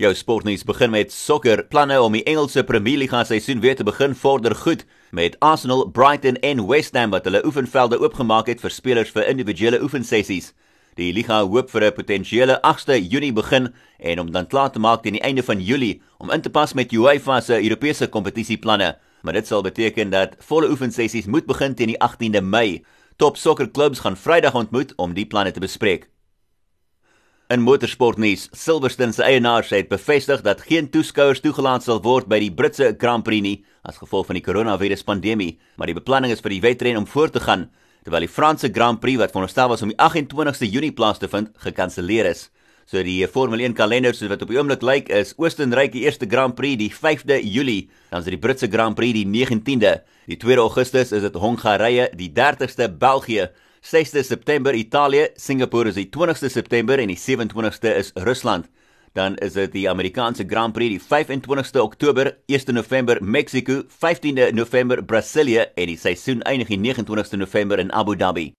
Jou sportnuus begin met sokker. Planne om die Engelse Premier League seisoen weer te begin vorder goed met Arsenal, Brighton en West Ham wat hulle oefenvelde oopgemaak het vir spelers vir individuele oefensessies. Die liga hoop vir 'n potensiële 8ste Junie begin en om dan klaar te maak teen die einde van Julie om in te pas met UEFA se Europese kompetisieplanne. Maar dit sal beteken dat volle oefensessies moet begin teen die 18de Mei. Top sokkerklubs gaan Vrydag ontmoet om die planne te bespreek. In motorsportnuus, Silverstone se eienaars het bevestig dat geen toeskouers toegelaat sal word by die Britse Grand Prix nie as gevolg van die koronaviruspandemie, maar die beplanning is vir die wedren om voort te gaan terwyl die Franse Grand Prix wat veronderstel was om die 28ste Junie plaas te vind, gekanselleer is. So die Formule 1 kalender soos wat op die oomblik lyk is Oostenryk die eerste Grand Prix die 5de Julie, dan is dit die Britse Grand Prix die 19de. Die 2de Augustus is dit Hongarye, die 30ste België 6de September Italië, Singapore is die 20ste September en die 27ste is Rusland. Dan is dit die Amerikaanse Grand Prix die 25ste Oktober, 1 November Mexico, 15de November Brasilia en die seisoen eindig die 29ste November in Abu Dhabi.